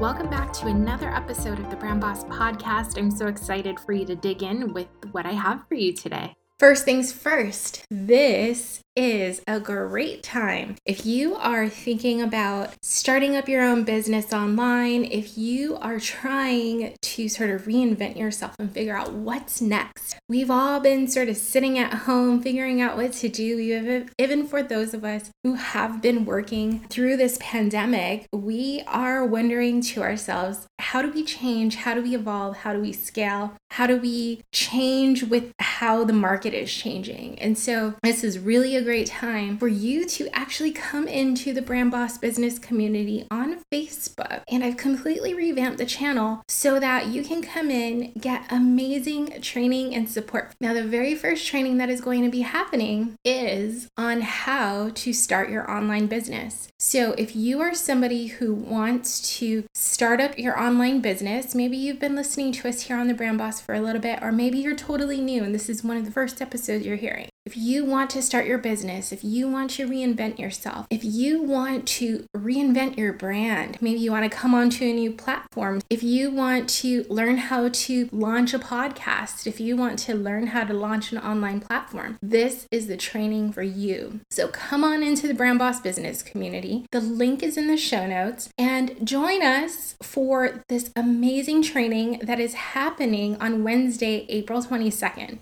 Welcome back to another episode of the Brand Boss Podcast. I'm so excited for you to dig in with what I have for you today. First things first, this is a great time. If you are thinking about starting up your own business online, if you are trying to sort of reinvent yourself and figure out what's next, we've all been sort of sitting at home figuring out what to do. Even for those of us who have been working through this pandemic, we are wondering to ourselves, how do we change? How do we evolve? How do we scale? How do we change with how the market is changing? And so, this is really a great time for you to actually come into the Brand Boss Business community on Facebook. And I've completely revamped the channel so that you can come in, get amazing training and support. Now, the very first training that is going to be happening is on how to start your online business. So, if you are somebody who wants to start up your online business, maybe you've been listening to us here on the Brand Boss for a little bit, or maybe you're totally new and this is one of the first episodes you're hearing. If you want to start your business, if you want to reinvent yourself, if you want to reinvent your brand, maybe you want to come onto a new platform, if you want to learn how to launch a podcast, if you want to learn how to launch an online platform, this is the training for you. So come on into the Brand Boss Business community. The link is in the show notes and join us for this amazing training that is happening on Wednesday, April 22nd.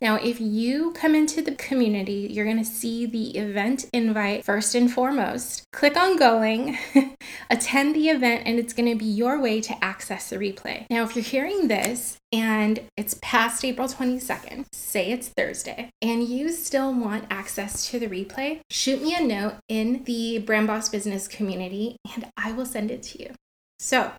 Now, if you come into the community, you're going to see the event invite first and foremost. Click on going, attend the event, and it's going to be your way to access the replay. Now, if you're hearing this and it's past April 22nd, say it's Thursday, and you still want access to the replay, shoot me a note in the Brand Boss Business community and I will send it to you. So,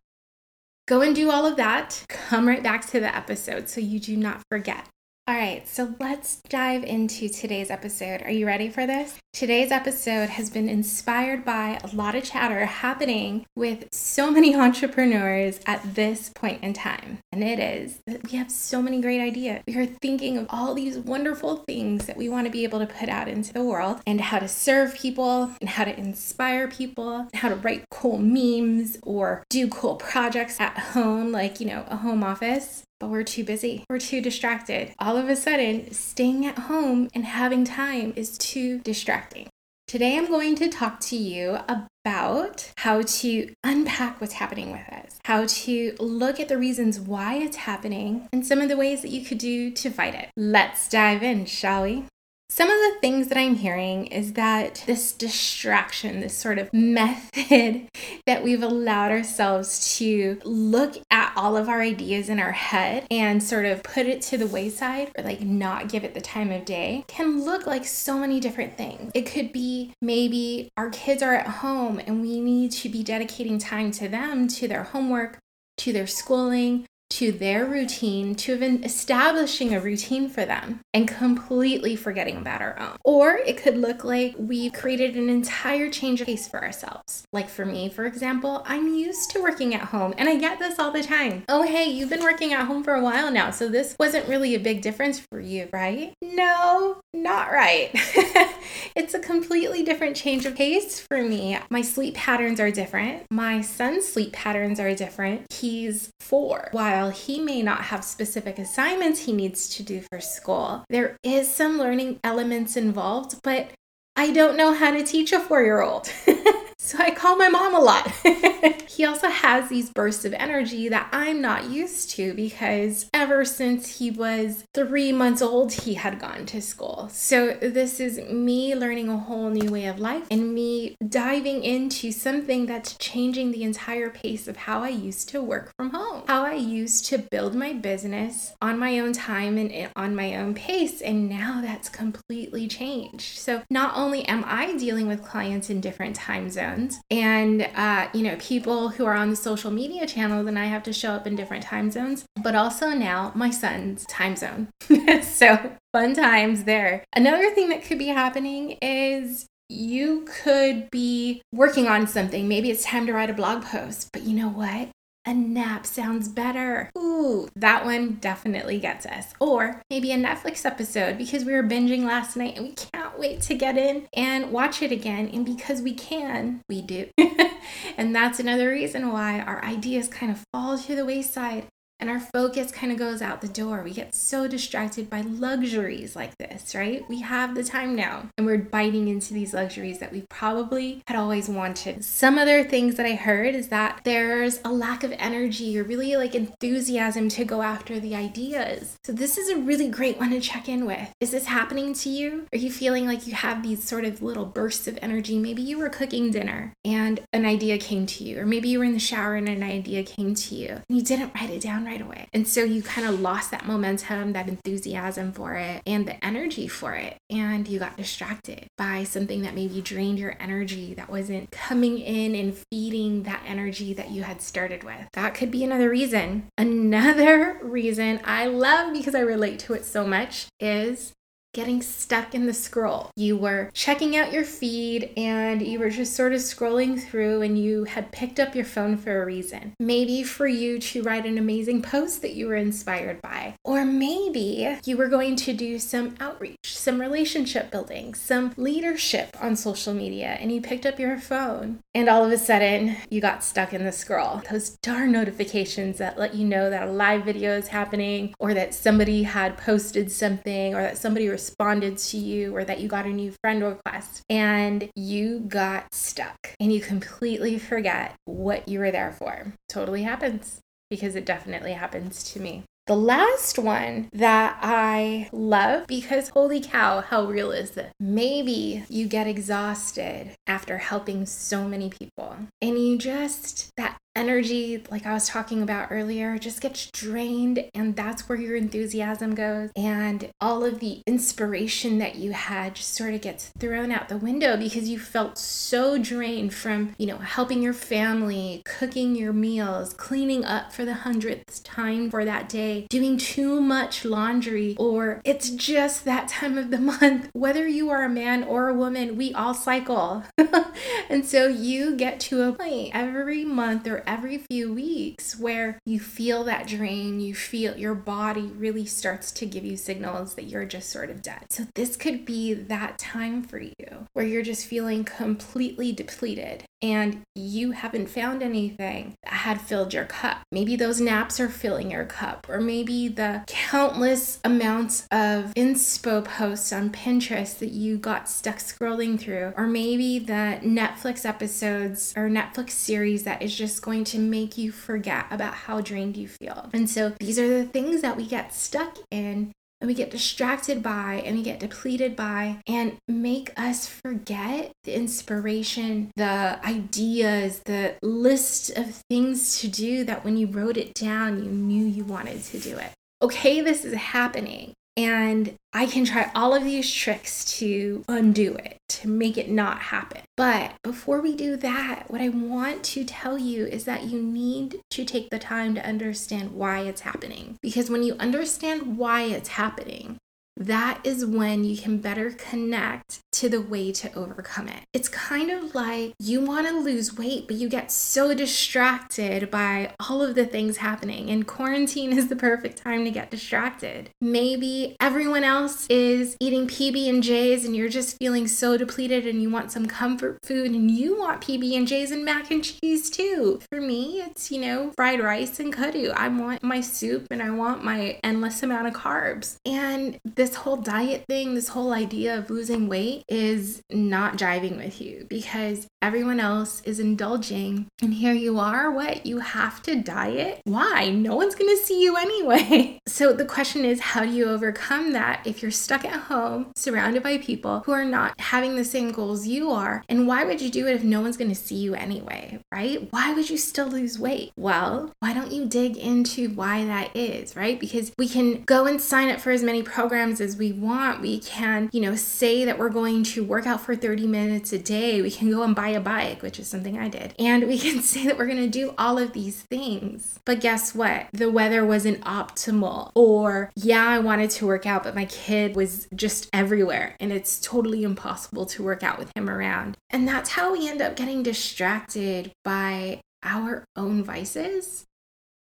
go and do all of that. Come right back to the episode so you do not forget. All right, so let's dive into today's episode. Are you ready for this? Today's episode has been inspired by a lot of chatter happening with so many entrepreneurs at this point in time. And it is that we have so many great ideas. We are thinking of all these wonderful things that we want to be able to put out into the world and how to serve people and how to inspire people, how to write cool memes or do cool projects at home, like, you know, a home office but we're too busy. We're too distracted. All of a sudden, staying at home and having time is too distracting. Today, I'm going to talk to you about how to unpack what's happening with us, how to look at the reasons why it's happening, and some of the ways that you could do to fight it. Let's dive in, shall we? Some of the things that I'm hearing is that this distraction, this sort of method that we've allowed ourselves to look at all of our ideas in our head and sort of put it to the wayside or like not give it the time of day can look like so many different things. It could be maybe our kids are at home and we need to be dedicating time to them, to their homework, to their schooling, to their routine, to even establishing a routine for them and completely forgetting about our own. Or it could look like we've created an entire change of pace for ourselves. Like for me, for example, I'm used to working at home and I get this all the time. Oh, hey, you've been working at home for a while now, so this wasn't really a big difference for you, right? No, not right. it's a completely different change of pace for me. My sleep patterns are different. My son's sleep patterns are different. He's four. While while he may not have specific assignments he needs to do for school, there is some learning elements involved, but I don't know how to teach a four year old. So I call my mom a lot. he also has these bursts of energy that I'm not used to because ever since he was three months old, he had gone to school. So this is me learning a whole new way of life and me diving into something that's changing the entire pace of how I used to work from home, how I used to build my business on my own time and on my own pace. And now that's completely changed. So not only am I dealing with clients in different time zones and, uh, you know, people who are on the social media channels and I have to show up in different time zones, but also now my son's time zone. so fun times there. Another thing that could be happening is you could be working on something. Maybe it's time to write a blog post, but you know what? A nap sounds better. Ooh, that one definitely gets us. Or maybe a Netflix episode because we were binging last night and we can't wait to get in and watch it again. And because we can, we do. and that's another reason why our ideas kind of fall to the wayside and our focus kind of goes out the door. We get so distracted by luxuries like this, right? We have the time now and we're biting into these luxuries that we probably had always wanted. Some other things that I heard is that there's a lack of energy or really like enthusiasm to go after the ideas. So, this is a really great one to check in with. Is this happening to you? Are you feeling like you have these sort of little bursts of energy? Maybe you were cooking dinner and an idea came to you, or maybe you were in the shower and an idea came to you and you didn't write it down right away. And so you kind of lost that momentum, that enthusiasm for it, and the energy for it. And you got distracted by something that maybe drained your energy, that wasn't coming in and feeding that energy that you had started with. That could be another reason. Another reason I love because I relate to it so much is getting stuck in the scroll. You were checking out your feed and you were just sort of scrolling through and you had picked up your phone for a reason. Maybe for you to write an amazing post that you were inspired by. Or maybe you were going to do some outreach, some relationship building, some leadership on social media and you picked up your phone and all of a sudden you got stuck in the scroll. Those darn notifications that let you know that a live video is happening or that somebody had posted something or that somebody responded to you or that you got a new friend request and you got stuck and you completely forget what you were there for. Totally happens because it definitely happens to me. The last one that I love because holy cow, how real is it? Maybe you get exhausted after helping so many people and you just, that energy, like I was talking about earlier, just gets drained, and that's where your enthusiasm goes. And all of the inspiration that you had just sort of gets thrown out the window because you felt so drained from, you know, helping your family, cooking your meals, cleaning up for the hundredth time for that day, doing too much laundry, or it's just that time of the month. Whether you are a man or a woman, we all cycle. and so you get to a point every month or every few weeks where you feel that drain, you feel your body really starts to give you signals that you're just sort of dead. So, this could be that time for you where you're just feeling completely depleted and you haven't found anything that had filled your cup. Maybe those naps are filling your cup, or maybe the countless amounts of inspo posts on Pinterest that you got stuck scrolling through, or maybe the Netflix episodes or Netflix series that is just going to make you forget about how drained you feel. And so these are the things that we get stuck in and we get distracted by and we get depleted by and make us forget the inspiration, the ideas, the list of things to do that when you wrote it down, you knew you wanted to do it. Okay, this is happening. And I can try all of these tricks to undo it, to make it not happen. But before we do that, what I want to tell you is that you need to take the time to understand why it's happening. Because when you understand why it's happening, that is when you can better connect to the way to overcome it. It's kind of like you want to lose weight, but you get so distracted by all of the things happening, and quarantine is the perfect time to get distracted. Maybe everyone else is eating PB and you're just feeling so depleted, and you want some comfort food, and you want PB and J's and mac and cheese too. For me, it's you know fried rice and kudu. I want my soup, and I want my endless amount of carbs, and this this whole diet thing, this whole idea of losing weight is not jiving with you because everyone else is indulging. And here you are, what? You have to diet? Why? No one's going to see you anyway. So the question is, how do you overcome that if you're stuck at home, surrounded by people who are not having the same goals you are? And why would you do it if no one's going to see you anyway, right? Why would you still lose weight? Well, why don't you dig into why that is, right? Because we can go and sign up for as many programs as we want. We can, you know, say that we're going to work out for 30 minutes a day. We can go and buy a bike, which is something I did. And we can say that we're going to do all of these things. But guess what? The weather wasn't optimal. Or, yeah, I wanted to work out, but my kid was just everywhere and it's totally impossible to work out with him around. And that's how we end up getting distracted by our own vices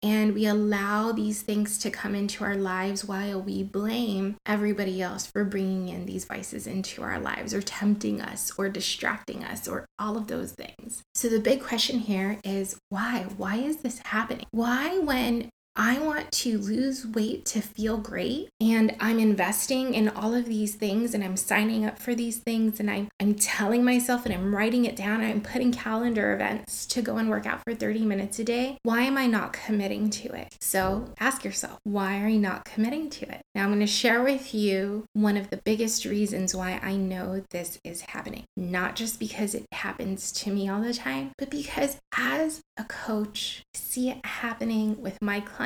and we allow these things to come into our lives while we blame everybody else for bringing in these vices into our lives or tempting us or distracting us or all of those things. So the big question here is why? Why is this happening? Why, when I want to lose weight to feel great and I'm investing in all of these things and I'm signing up for these things and I'm, I'm telling myself and I'm writing it down and I'm putting calendar events to go and work out for 30 minutes a day. Why am I not committing to it? So ask yourself, why are you not committing to it? Now I'm going to share with you one of the biggest reasons why I know this is happening. Not just because it happens to me all the time, but because as a coach, I see it happening with my clients.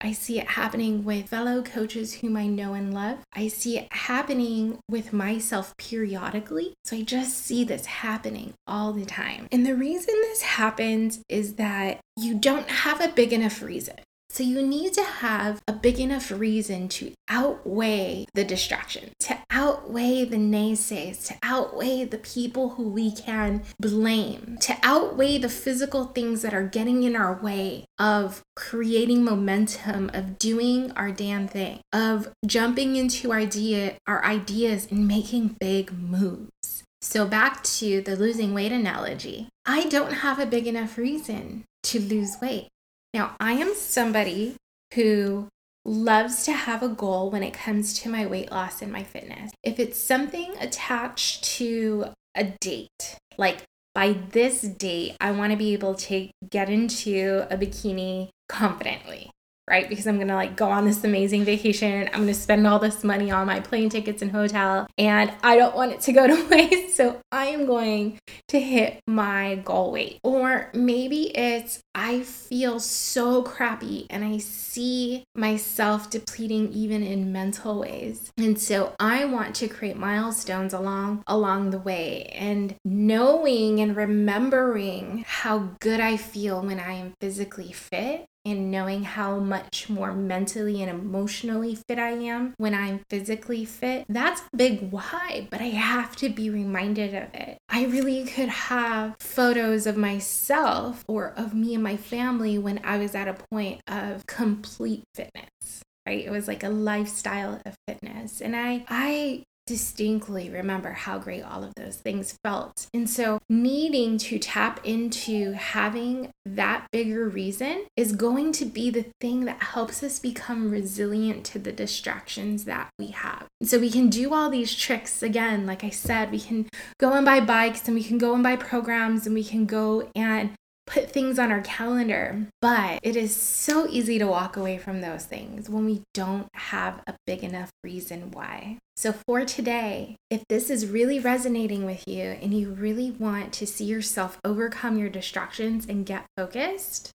I see it happening with fellow coaches whom I know and love. I see it happening with myself periodically. So I just see this happening all the time. And the reason this happens is that you don't have a big enough reason. So you need to have a big enough reason to outweigh the distraction, to outweigh the naysays, to outweigh the people who we can blame, to outweigh the physical things that are getting in our way of creating momentum, of doing our damn thing, of jumping into idea, our ideas and making big moves. So back to the losing weight analogy. I don't have a big enough reason to lose weight. Now, I am somebody who loves to have a goal when it comes to my weight loss and my fitness. If it's something attached to a date, like by this date, I want to be able to get into a bikini confidently right? Because I'm gonna like go on this amazing vacation. I'm gonna spend all this money on my plane tickets and hotel, and I don't want it to go to waste. So I am going to hit my goal weight. Or maybe it's I feel so crappy and I see myself depleting even in mental ways. And so I want to create milestones along along the way and knowing and remembering how good I feel when I am physically fit and knowing how much more mentally and emotionally fit I am when I'm physically fit, that's a big why, but I have to be reminded of it. I really could have photos of myself or of me and my family when I was at a point of complete fitness. Right? It was like a lifestyle of fitness. And I I distinctly remember how great all of those things felt. And so, needing to tap into having that bigger reason is going to be the thing that helps us become resilient to the distractions that we have. So, we can do all these tricks again, like I said, we can go and buy bikes and we can go and buy programs and we can go and put things on our calendar, but it is so easy to walk away from those things when we don't have a big enough reason why. So, for today, if this is really resonating with you and you really want to see yourself overcome your distractions and get focused,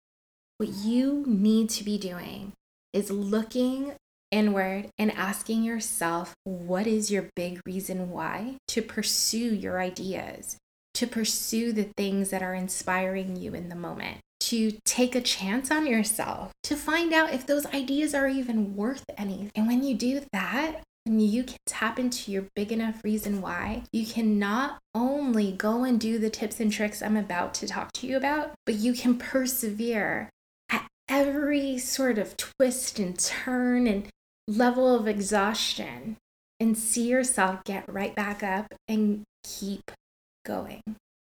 what you need to be doing is looking inward and asking yourself, what is your big reason why to pursue your ideas, to pursue the things that are inspiring you in the moment, to take a chance on yourself, to find out if those ideas are even worth anything. And when you do that, when you can tap into your big enough reason why, you can not only go and do the tips and tricks I'm about to talk to you about, but you can persevere at every sort of twist and turn and level of exhaustion and see yourself get right back up and keep going.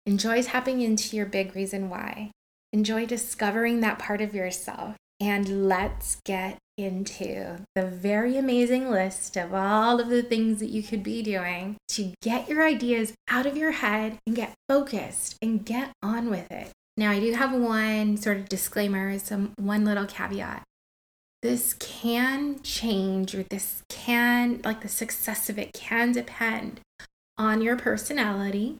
Enjoy tapping into your big reason why. Enjoy discovering that part of yourself. And let's get into the very amazing list of all of the things that you could be doing to get your ideas out of your head and get focused and get on with it. Now, I do have one sort of disclaimer, some one little caveat. This can change, or this can, like the success of it can depend on your personality.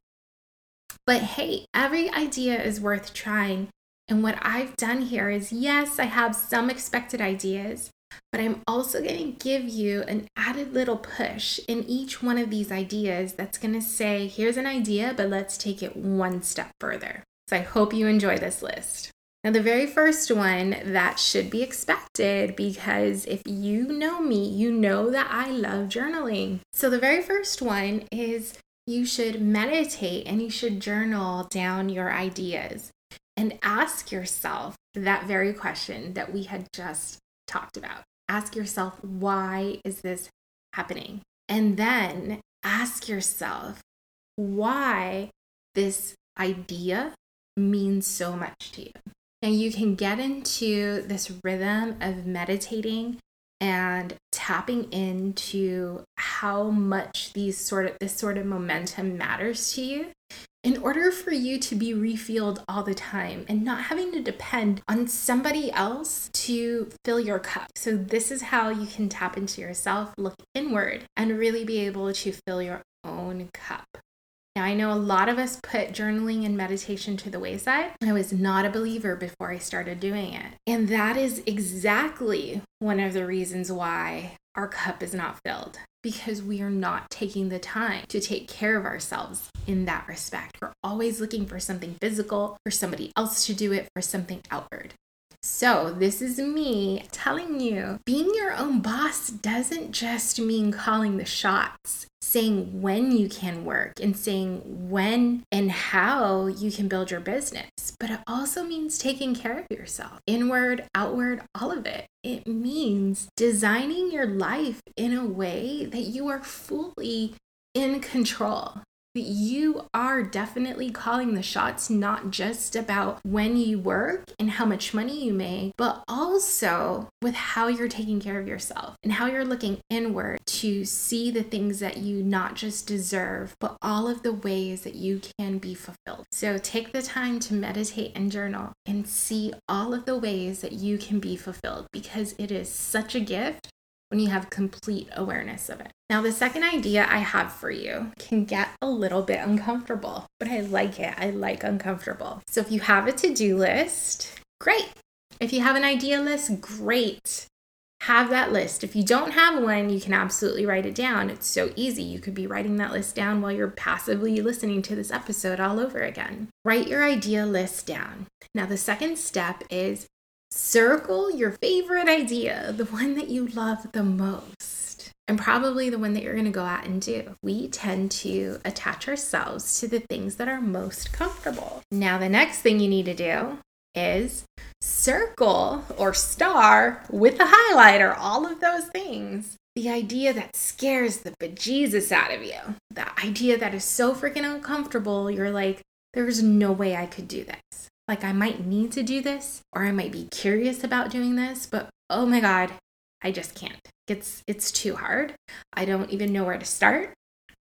But hey, every idea is worth trying. And what I've done here is yes, I have some expected ideas, but I'm also going to give you an added little push in each one of these ideas that's going to say, here's an idea, but let's take it one step further. So I hope you enjoy this list. Now, the very first one that should be expected because if you know me, you know that I love journaling. So, the very first one is you should meditate and you should journal down your ideas and ask yourself that very question that we had just talked about. Ask yourself, why is this happening? And then ask yourself why this idea means so much to you. Now, you can get into this rhythm of meditating and tapping into how much these sort of this sort of momentum matters to you in order for you to be refilled all the time and not having to depend on somebody else to fill your cup. So, this is how you can tap into yourself, look inward, and really be able to fill your own cup. Now, I know a lot of us put journaling and meditation to the wayside. I was not a believer before I started doing it. And that is exactly one of the reasons why our cup is not filled because we are not taking the time to take care of ourselves in that respect. We're always looking for something physical, for somebody else to do it, for something outward. So, this is me telling you being your own boss doesn't just mean calling the shots, saying when you can work and saying when and how you can build your business, but it also means taking care of yourself, inward, outward, all of it. It means designing your life in a way that you are fully in control you are definitely calling the shots, not just about when you work and how much money you make, but also with how you're taking care of yourself and how you're looking inward to see the things that you not just deserve, but all of the ways that you can be fulfilled. So take the time to meditate and journal and see all of the ways that you can be fulfilled because it is such a gift when you have complete awareness of it. Now, the second idea I have for you can get a little bit uncomfortable, but I like it. I like uncomfortable. So, if you have a to do list, great. If you have an idea list, great. Have that list. If you don't have one, you can absolutely write it down. It's so easy. You could be writing that list down while you're passively listening to this episode all over again. Write your idea list down. Now, the second step is circle your favorite idea, the one that you love the most, and probably the one that you're going to go out and do. We tend to attach ourselves to the things that are most comfortable. Now, the next thing you need to do is circle or star with a highlighter, all of those things. The idea that scares the bejesus out of you, the idea that is so freaking uncomfortable, you're like, there's no way I could do this. Like, I might need to do this or I might be curious about doing this, but oh my God, I just can't. It's, it's too hard. I don't even know where to start.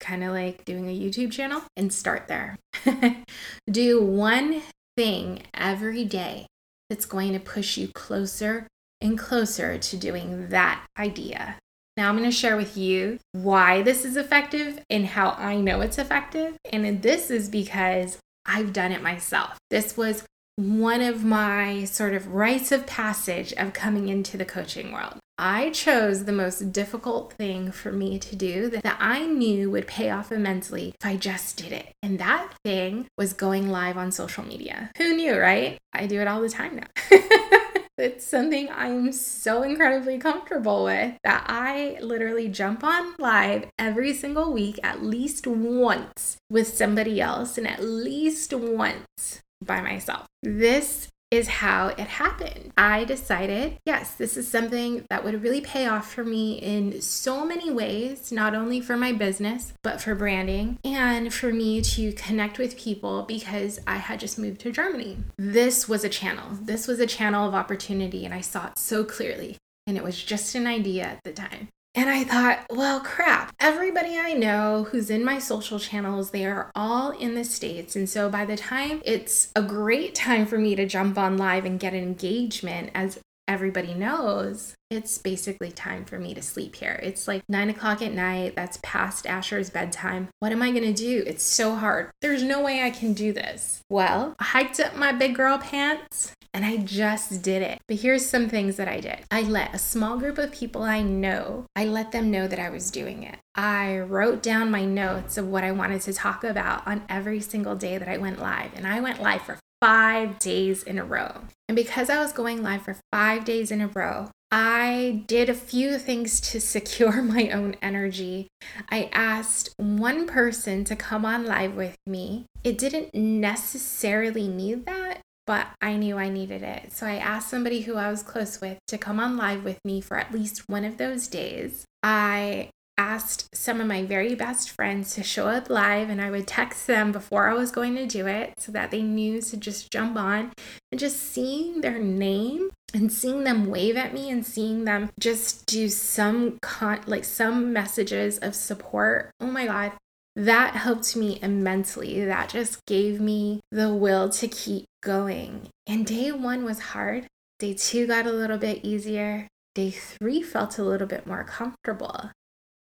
Kind of like doing a YouTube channel and start there. do one thing every day that's going to push you closer and closer to doing that idea. Now, I'm going to share with you why this is effective and how I know it's effective. And this is because I've done it myself. This was one of my sort of rites of passage of coming into the coaching world. I chose the most difficult thing for me to do that I knew would pay off immensely if I just did it. And that thing was going live on social media. Who knew, right? I do it all the time now. it's something I'm so incredibly comfortable with that I literally jump on live every single week at least once with somebody else and at least once by myself. This is how it happened. I decided, yes, this is something that would really pay off for me in so many ways, not only for my business, but for branding and for me to connect with people because I had just moved to Germany. This was a channel. This was a channel of opportunity, and I saw it so clearly. And it was just an idea at the time. And I thought, well, crap, everybody I know who's in my social channels, they are all in the States. And so by the time it's a great time for me to jump on live and get engagement, as everybody knows, it's basically time for me to sleep here. It's like nine o'clock at night. That's past Asher's bedtime. What am I going to do? It's so hard. There's no way I can do this. Well, I hiked up my big girl pants and I just did it. But here's some things that I did. I let a small group of people I know, I let them know that I was doing it. I wrote down my notes of what I wanted to talk about on every single day that I went live. And I went live for five days in a row. And because I was going live for five days in a row, I did a few things to secure my own energy. I asked one person to come on live with me. It didn't necessarily need that, but I knew I needed it. So I asked somebody who I was close with to come on live with me for at least one of those days. I asked some of my very best friends to show up live and I would text them before I was going to do it so that they knew to just jump on and just seeing their name and seeing them wave at me and seeing them just do some con like some messages of support. Oh my god, that helped me immensely. That just gave me the will to keep going. And day 1 was hard. Day 2 got a little bit easier. Day 3 felt a little bit more comfortable.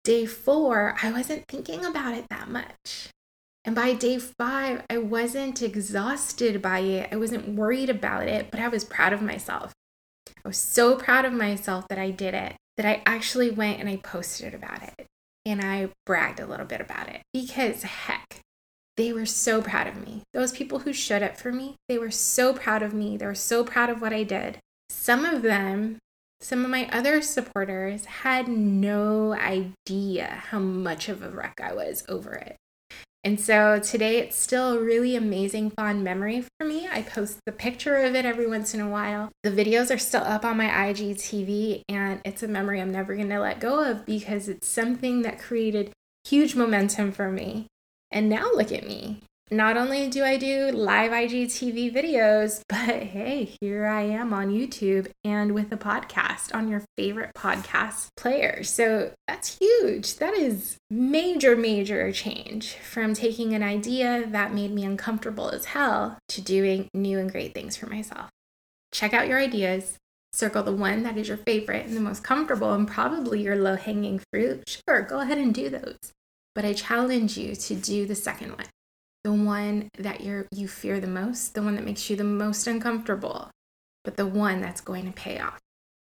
Day four, I wasn't thinking about it that much. And by day five, I wasn't exhausted by it. I wasn't worried about it, but I was proud of myself. I was so proud of myself that I did it, that I actually went and I posted about it. And I bragged a little bit about it because heck, they were so proud of me. Those people who showed up for me, they were so proud of me. They were so proud of what I did. Some of them some of my other supporters had no idea how much of a wreck I was over it. And so today it's still a really amazing, fond memory for me. I post the picture of it every once in a while. The videos are still up on my IGTV, and it's a memory I'm never going to let go of because it's something that created huge momentum for me. And now look at me. Not only do I do live IGTV videos, but hey, here I am on YouTube and with a podcast on your favorite podcast player. So that's huge. That is major, major change from taking an idea that made me uncomfortable as hell to doing new and great things for myself. Check out your ideas. Circle the one that is your favorite and the most comfortable and probably your low hanging fruit. Sure, go ahead and do those. But I challenge you to do the second one the one that you're you fear the most, the one that makes you the most uncomfortable, but the one that's going to pay off.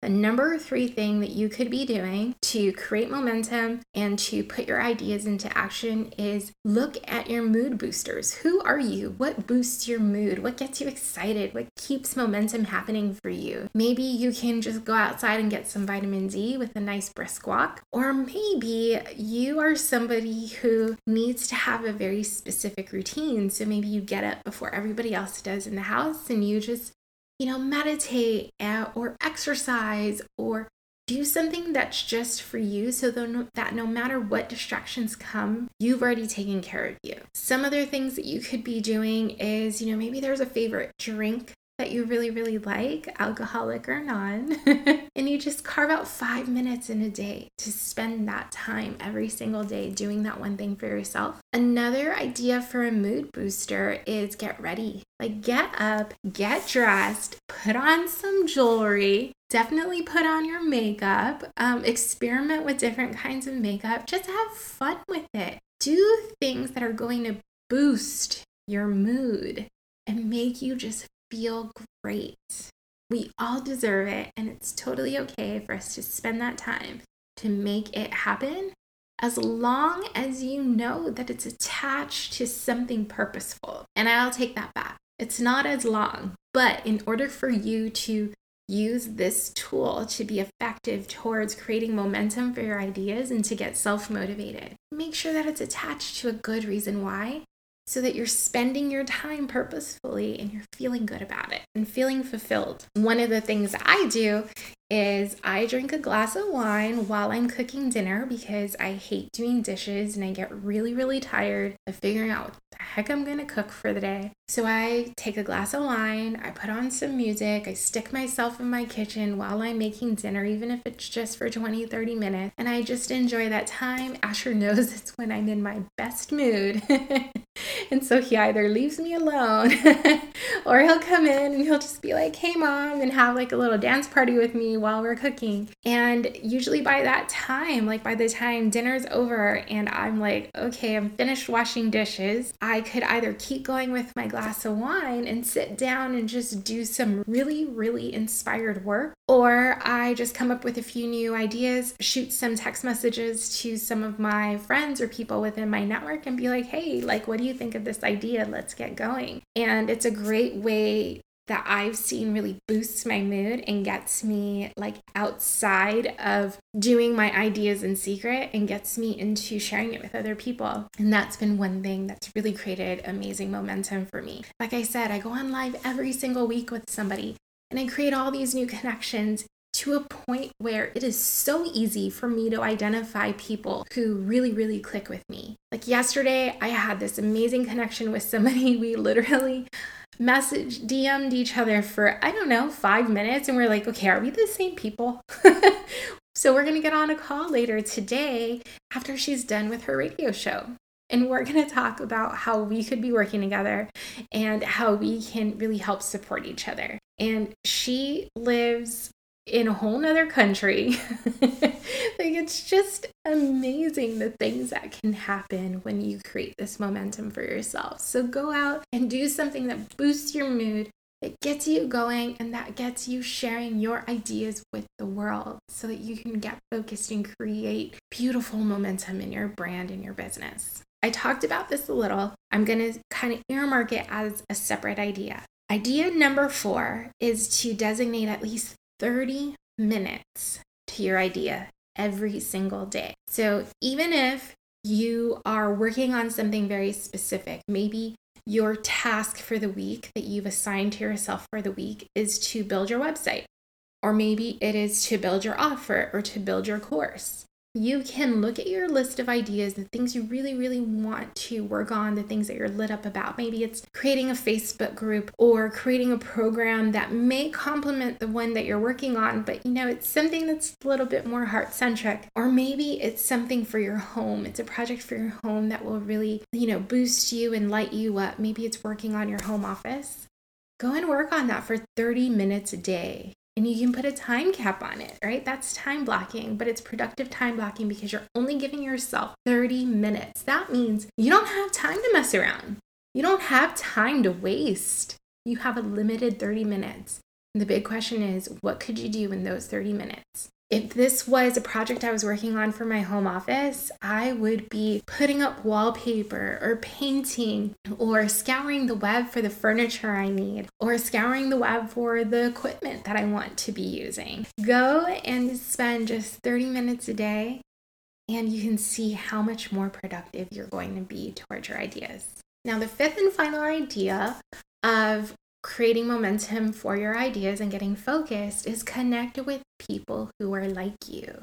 The number three thing that you could be doing to create momentum and to put your ideas into action is look at your mood boosters. Who are you? What boosts your mood? What gets you excited? What keeps momentum happening for you? Maybe you can just go outside and get some vitamin D with a nice brisk walk. Or maybe you are somebody who needs to have a very specific routine. So maybe you get up before everybody else does in the house and you just you know, meditate uh, or exercise or do something that's just for you so that no matter what distractions come, you've already taken care of you. Some other things that you could be doing is, you know, maybe there's a favorite drink that you really, really like, alcoholic or non, and you just carve out five minutes in a day to spend that time every single day doing that one thing for yourself. Another idea for a mood booster is get ready. Like, get up, get dressed, put on some jewelry, definitely put on your makeup, um, experiment with different kinds of makeup, just have fun with it. Do things that are going to boost your mood and make you just feel great. We all deserve it, and it's totally okay for us to spend that time to make it happen as long as you know that it's attached to something purposeful. And I'll take that back. It's not as long, but in order for you to use this tool to be effective towards creating momentum for your ideas and to get self motivated, make sure that it's attached to a good reason why so that you're spending your time purposefully and you're feeling good about it and feeling fulfilled. One of the things I do is I drink a glass of wine while I'm cooking dinner because I hate doing dishes and I get really, really tired of figuring out the heck I'm gonna cook for the day. So I take a glass of wine, I put on some music, I stick myself in my kitchen while I'm making dinner, even if it's just for 20, 30 minutes, and I just enjoy that time. Asher knows it's when I'm in my best mood. and so he either leaves me alone or he'll come in and he'll just be like, hey, mom, and have like a little dance party with me while we're cooking. And usually by that time, like by the time dinner's over and I'm like, okay, I'm finished washing dishes, could either keep going with my glass of wine and sit down and just do some really, really inspired work, or I just come up with a few new ideas, shoot some text messages to some of my friends or people within my network and be like, hey, like, what do you think of this idea? Let's get going. And it's a great way that I've seen really boosts my mood and gets me like outside of doing my ideas in secret and gets me into sharing it with other people. And that's been one thing that's really created amazing momentum for me. Like I said, I go on live every single week with somebody and I create all these new connections to a point where it is so easy for me to identify people who really, really click with me. Like yesterday, I had this amazing connection with somebody. We literally messaged, DM'd each other for, I don't know, five minutes. And we're like, okay, are we the same people? so we're going to get on a call later today after she's done with her radio show. And we're going to talk about how we could be working together and how we can really help support each other. And she lives in a whole nother country. like it's just amazing the things that can happen when you create this momentum for yourself. So go out and do something that boosts your mood, that gets you going, and that gets you sharing your ideas with the world so that you can get focused and create beautiful momentum in your brand and your business. I talked about this a little. I'm going to kind of earmark it as a separate idea. Idea number four is to designate at least 30 minutes to your idea every single day. So even if you are working on something very specific, maybe your task for the week that you've assigned to yourself for the week is to build your website, or maybe it is to build your offer or to build your course you can look at your list of ideas, the things you really, really want to work on, the things that you're lit up about. Maybe it's creating a Facebook group or creating a program that may complement the one that you're working on, but you know, it's something that's a little bit more heart centric. Or maybe it's something for your home. It's a project for your home that will really, you know, boost you and light you up. Maybe it's working on your home office. Go and work on that for 30 minutes a day and you can put a time cap on it, right? That's time blocking, but it's productive time blocking because you're only giving yourself 30 minutes. That means you don't have time to mess around. You don't have time to waste. You have a limited 30 minutes. And the big question is, what could you do in those 30 minutes? If this was a project I was working on for my home office, I would be putting up wallpaper or painting or scouring the web for the furniture I need or scouring the web for the equipment that I want to be using. Go and spend just 30 minutes a day and you can see how much more productive you're going to be towards your ideas. Now, the fifth and final idea of creating momentum for your ideas and getting focused is connect with people who are like you.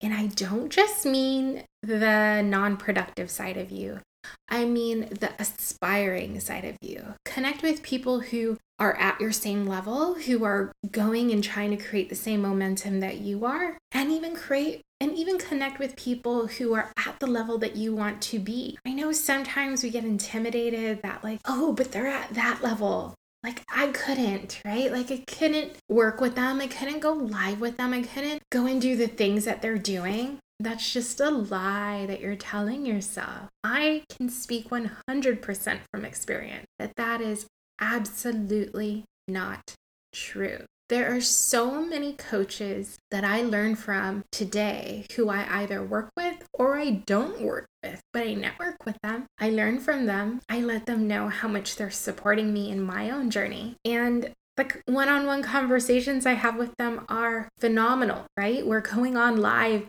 And I don't just mean the non productive side of you, I mean the aspiring side of you. Connect with people who are at your same level, who are going and trying to create the same momentum that you are, and even create and even connect with people who are at the level that you want to be. I know sometimes we get intimidated that, like, oh, but they're at that level like I couldn't, right? Like I couldn't work with them. I couldn't go live with them. I couldn't go and do the things that they're doing. That's just a lie that you're telling yourself. I can speak 100% from experience that that is absolutely not true. There are so many coaches that I learn from today who I either work with or I don't work with, but I network with them. I learn from them. I let them know how much they're supporting me in my own journey. And the one on one conversations I have with them are phenomenal, right? We're going on live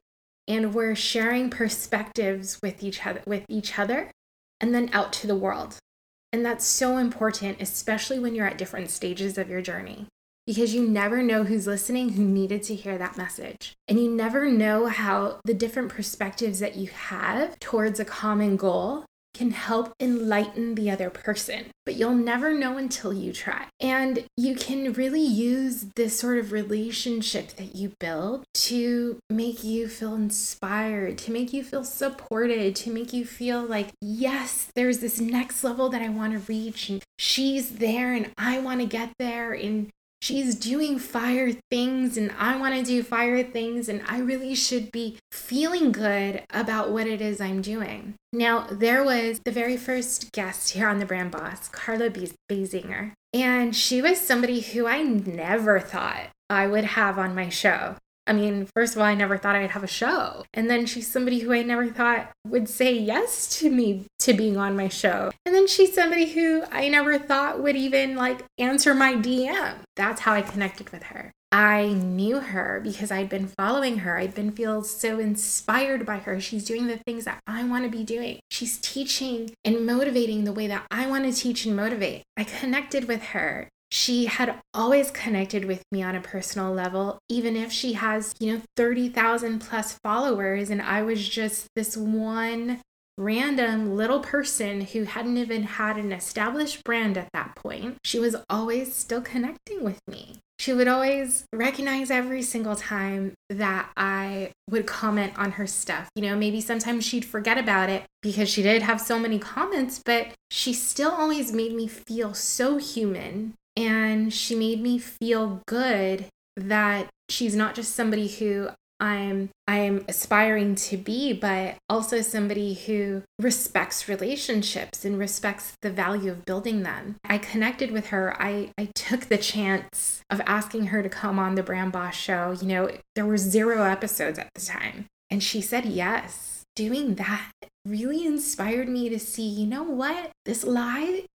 and we're sharing perspectives with each other with each other and then out to the world. And that's so important, especially when you're at different stages of your journey. Because you never know who's listening who needed to hear that message. And you never know how the different perspectives that you have towards a common goal can help enlighten the other person, but you'll never know until you try. And you can really use this sort of relationship that you build to make you feel inspired, to make you feel supported, to make you feel like, yes, there's this next level that I want to reach, and she's there, and I want to get there. And she's doing fire things and I want to do fire things and I really should be feeling good about what it is I'm doing. Now, there was the very first guest here on the Brand Boss, Carla Basinger, and she was somebody who I never thought I would have on my show. I mean, first of all, I never thought I'd have a show. And then she's somebody who I never thought would say yes to me to being on my show. And then she's somebody who I never thought would even like answer my DM. That's how I connected with her. I knew her because I'd been following her. I'd been feel so inspired by her. She's doing the things that I want to be doing. She's teaching and motivating the way that I want to teach and motivate. I connected with her she had always connected with me on a personal level, even if she has, you know, 30,000 plus followers. And I was just this one random little person who hadn't even had an established brand at that point. She was always still connecting with me. She would always recognize every single time that I would comment on her stuff. You know, maybe sometimes she'd forget about it because she did have so many comments, but she still always made me feel so human and she made me feel good that she's not just somebody who I'm I'm aspiring to be, but also somebody who respects relationships and respects the value of building them. I connected with her. I, I took the chance of asking her to come on the Brand Boss show. You know, there were zero episodes at the time. And she said yes. Doing that really inspired me to see, you know what? This lie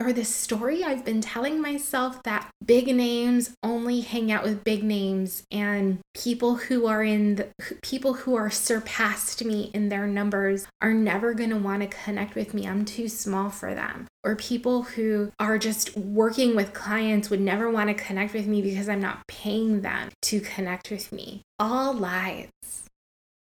or this story I've been telling myself that big names only hang out with big names and people who are in the people who are surpassed me in their numbers are never going to want to connect with me. I'm too small for them. Or people who are just working with clients would never want to connect with me because I'm not paying them to connect with me. All lies.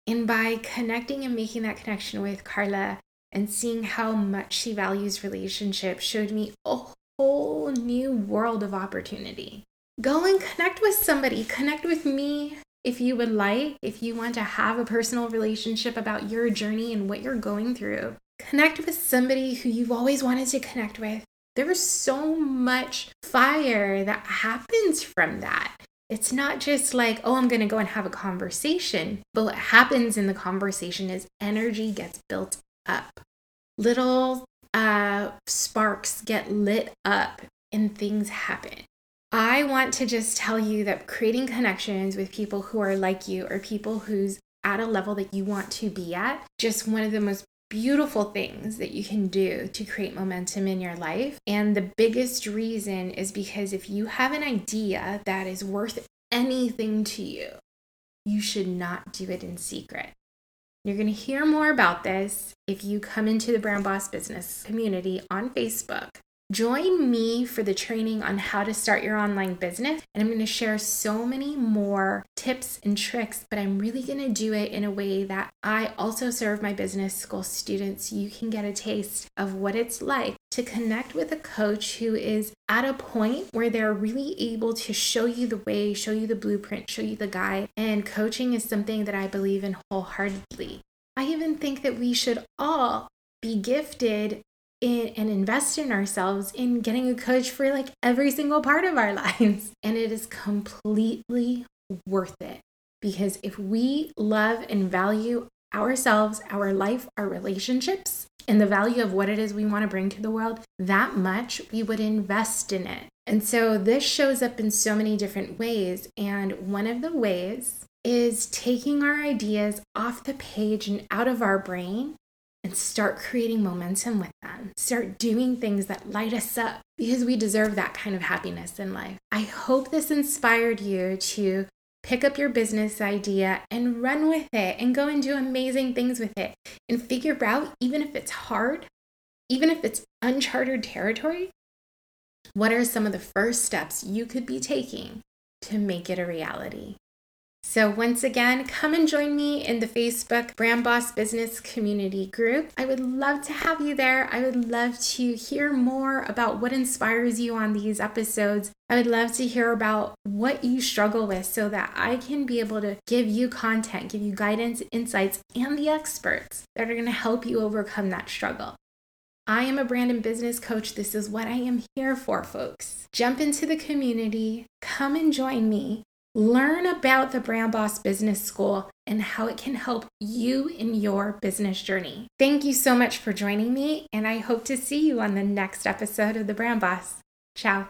And by connecting and making that connection with Carla, and seeing how much she values relationships showed me a whole new world of opportunity. Go and connect with somebody, connect with me if you would like, if you want to have a personal relationship about your journey and what you're going through. Connect with somebody who you've always wanted to connect with. There's so much fire that happens from that. It's not just like, oh, I'm going to go and have a conversation. But what happens in the conversation is energy gets built up. Little uh, sparks get lit up and things happen. I want to just tell you that creating connections with people who are like you or people who's at a level that you want to be at, just one of the most beautiful things that you can do to create momentum in your life. And the biggest reason is because if you have an idea that is worth anything to you, you should not do it in secret. You're going to hear more about this if you come into the Brand Boss Business community on Facebook. Join me for the training on how to start your online business. And I'm going to share so many more tips and tricks, but I'm really going to do it in a way that I also serve my business school students. You can get a taste of what it's like to connect with a coach who is at a point where they're really able to show you the way, show you the blueprint, show you the guide. And coaching is something that I believe in wholeheartedly. I even think that we should all be gifted in, and invest in ourselves in getting a coach for like every single part of our lives. And it is completely worth it because if we love and value ourselves, our life, our relationships, and the value of what it is we want to bring to the world that much, we would invest in it. And so this shows up in so many different ways. And one of the ways is taking our ideas off the page and out of our brain and start creating momentum with them. Start doing things that light us up because we deserve that kind of happiness in life. I hope this inspired you to pick up your business idea and run with it and go and do amazing things with it and figure out, even if it's hard, even if it's uncharted territory, what are some of the first steps you could be taking to make it a reality? So, once again, come and join me in the Facebook Brand Boss Business Community Group. I would love to have you there. I would love to hear more about what inspires you on these episodes. I would love to hear about what you struggle with so that I can be able to give you content, give you guidance, insights, and the experts that are going to help you overcome that struggle. I am a brand and business coach. This is what I am here for, folks. Jump into the community, come and join me. Learn about the Brand Boss Business School and how it can help you in your business journey. Thank you so much for joining me, and I hope to see you on the next episode of The Brand Boss. Ciao.